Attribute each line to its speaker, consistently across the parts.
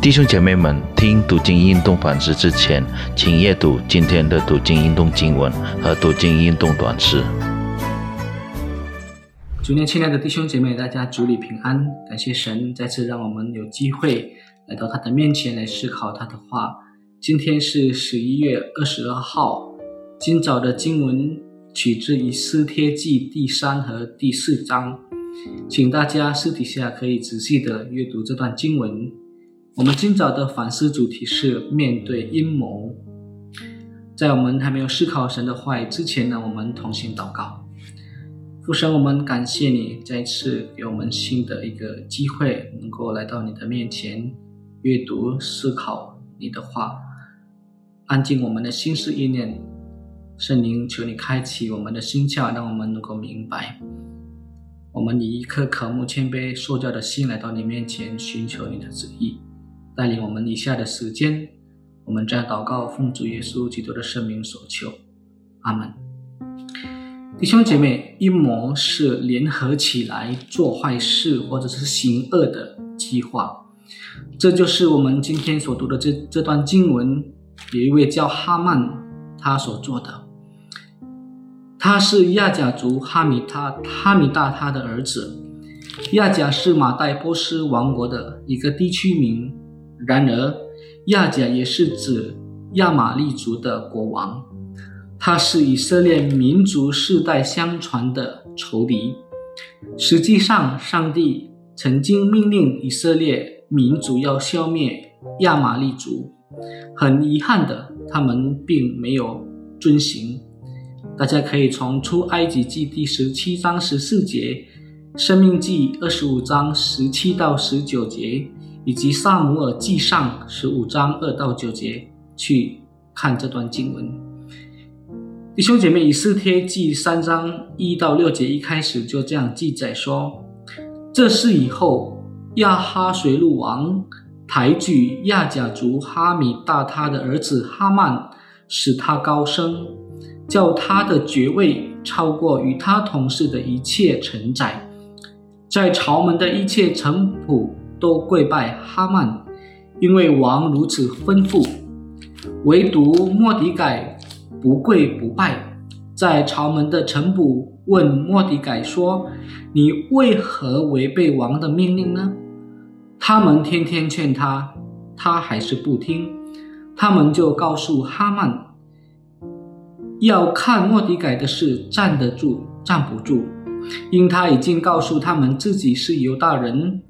Speaker 1: 弟兄姐妹们，听读经运动反思之前，请阅读今天的读经运动经文和读经运动短诗。
Speaker 2: 主年亲爱的弟兄姐妹，大家主里平安，感谢神再次让我们有机会来到他的面前来思考他的话。今天是十一月二十二号，今早的经文取自于诗帖记第三和第四章，请大家私底下可以仔细的阅读这段经文。我们今早的反思主题是面对阴谋。在我们还没有思考神的话语之前呢，我们同心祷告。父神，我们感谢你再次给我们新的一个机会，能够来到你的面前，阅读思考你的话，安静我们的心思意念。圣灵，求你开启我们的心窍，让我们能够明白。我们以一颗渴慕谦卑、受教的心来到你面前，寻求你的旨意。带领我们以下的时间，我们将祷告，奉主耶稣基督的圣名所求，阿门。弟兄姐妹，阴谋是联合起来做坏事或者是行恶的计划，这就是我们今天所读的这这段经文。有一位叫哈曼，他所做的，他是亚甲族哈米他哈米大他的儿子。亚甲是马代波斯王国的一个地区名。然而，亚甲也是指亚玛利族的国王，他是以色列民族世代相传的仇敌。实际上，上帝曾经命令以色列民族要消灭亚玛利族，很遗憾的，他们并没有遵行。大家可以从出埃及记第十七章十四节，生命记二十五章十七到十九节。以及萨姆尔记上十五章二到九节去看这段经文。弟兄姐妹，以斯帖记三章一到六节一开始就这样记载说：这事以后，亚哈水路王抬举亚甲族哈米大他的儿子哈曼，使他高升，叫他的爵位超过与他同事的一切臣宰，在朝门的一切臣仆。都跪拜哈曼，因为王如此吩咐。唯独莫迪改不跪不拜。在朝门的臣仆问莫迪改说：“你为何违背王的命令呢？”他们天天劝他，他还是不听。他们就告诉哈曼，要看莫迪改的事站得住站不住，因他已经告诉他们自己是犹大人。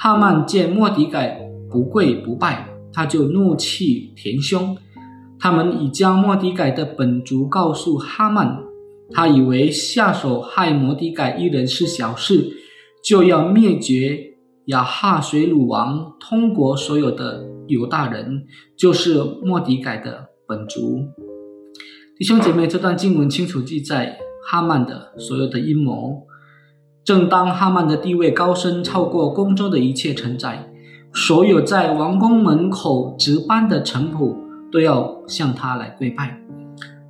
Speaker 2: 哈曼见莫迪改不跪不拜，他就怒气填胸。他们已将莫迪改的本族告诉哈曼，他以为下手害莫迪改一人是小事，就要灭绝亚哈水鲁王通国所有的犹大人，就是莫迪改的本族。弟兄姐妹，这段经文清楚记载哈曼的所有的阴谋。正当哈曼的地位高升，超过宫中的一切臣宰，所有在王宫门口值班的臣仆都要向他来跪拜。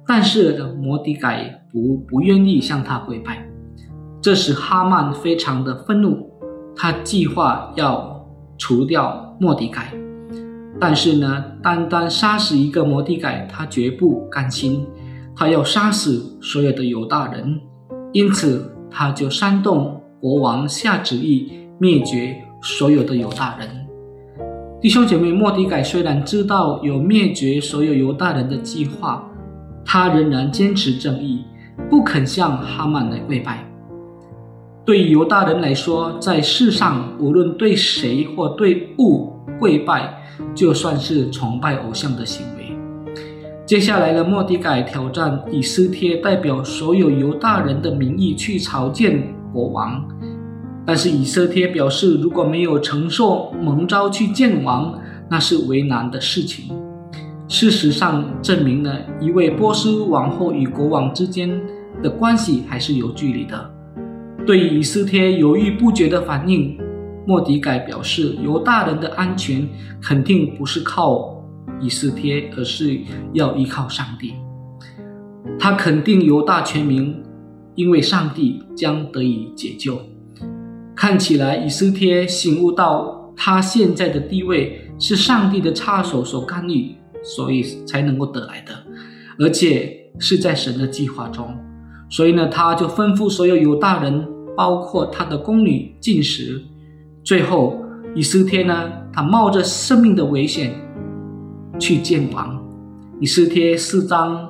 Speaker 2: 但是摩迪改不不愿意向他跪拜，这使哈曼非常的愤怒，他计划要除掉莫迪改。但是呢，单单杀死一个摩迪改，他绝不甘心，他要杀死所有的犹大人，因此。他就煽动国王下旨意灭绝所有的犹大人。弟兄姐妹，莫迪改虽然知道有灭绝所有犹大人的计划，他仍然坚持正义，不肯向哈曼来跪拜。对于犹大人来说，在世上无论对谁或对物跪拜，就算是崇拜偶像的行为。接下来的莫迪改挑战以斯帖，代表所有犹大人的名义去朝见国王。但是以斯帖表示，如果没有承受蒙召去见王，那是为难的事情。事实上证明了一位波斯王后与国王之间的关系还是有距离的。对以斯帖犹豫不决的反应，莫迪改表示，犹大人的安全肯定不是靠。以斯帖，而是要依靠上帝。他肯定犹大全民，因为上帝将得以解救。看起来，以斯帖醒悟到他现在的地位是上帝的插手所干预，所以才能够得来的，而且是在神的计划中。所以呢，他就吩咐所有犹大人，包括他的宫女进食。最后，以斯帖呢，他冒着生命的危险去见王。以斯帖四章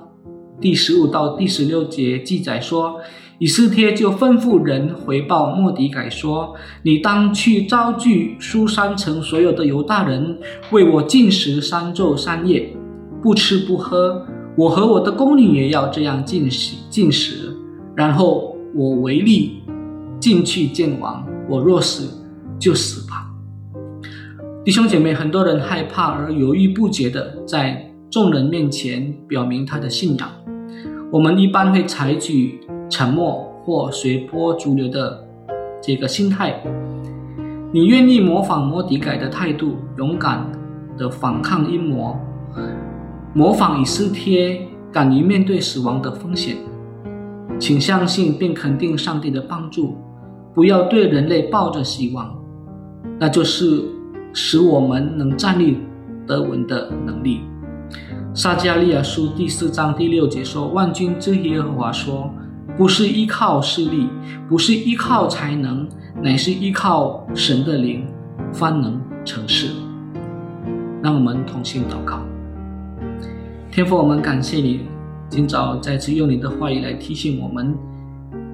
Speaker 2: 第十五到第十六节记载说。以斯帖就吩咐人回报莫迪改说：“你当去召聚苏山城所有的犹大人，为我进食三昼三夜，不吃不喝。我和我的宫女也要这样进食进食。然后我唯力进去见王。我若死，就死。”弟兄姐妹，很多人害怕而犹豫不决的在众人面前表明他的信仰。我们一般会采取。沉默或随波逐流的这个心态，你愿意模仿摩底改的态度，勇敢的反抗阴谋，模仿以斯帖，敢于面对死亡的风险，请相信并肯定上帝的帮助，不要对人类抱着希望，那就是使我们能站立得稳的能力。撒迦利亚书第四章第六节说：“万军之耶和华说。”不是依靠势力，不是依靠才能，乃是依靠神的灵，方能成事。让我们同心祷告，天父，我们感谢你，今早再次用你的话语来提醒我们，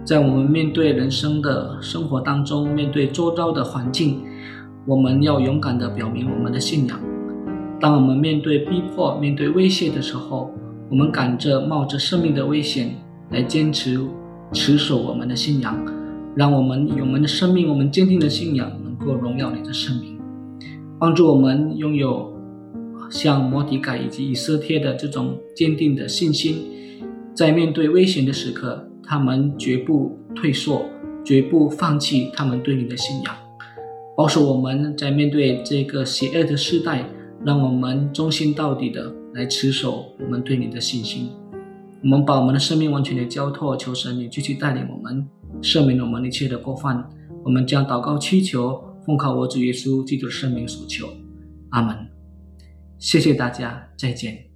Speaker 2: 在我们面对人生的生活当中，面对周遭的环境，我们要勇敢的表明我们的信仰。当我们面对逼迫、面对威胁的时候，我们敢着冒着生命的危险。来坚持持守我们的信仰，让我们用我们的生命，我们坚定的信仰能够荣耀你的圣名，帮助我们拥有像摩底改以及以色列的这种坚定的信心，在面对危险的时刻，他们绝不退缩，绝不放弃他们对你的信仰，保守我们在面对这个邪恶的时代，让我们忠心到底的来持守我们对你的信心。我们把我们的生命完全的交托，求神你继续带领我们，赦免我们一切的过犯。我们将祷告祈求，奉靠我主耶稣基督的圣名所求，阿门。谢谢大家，再见。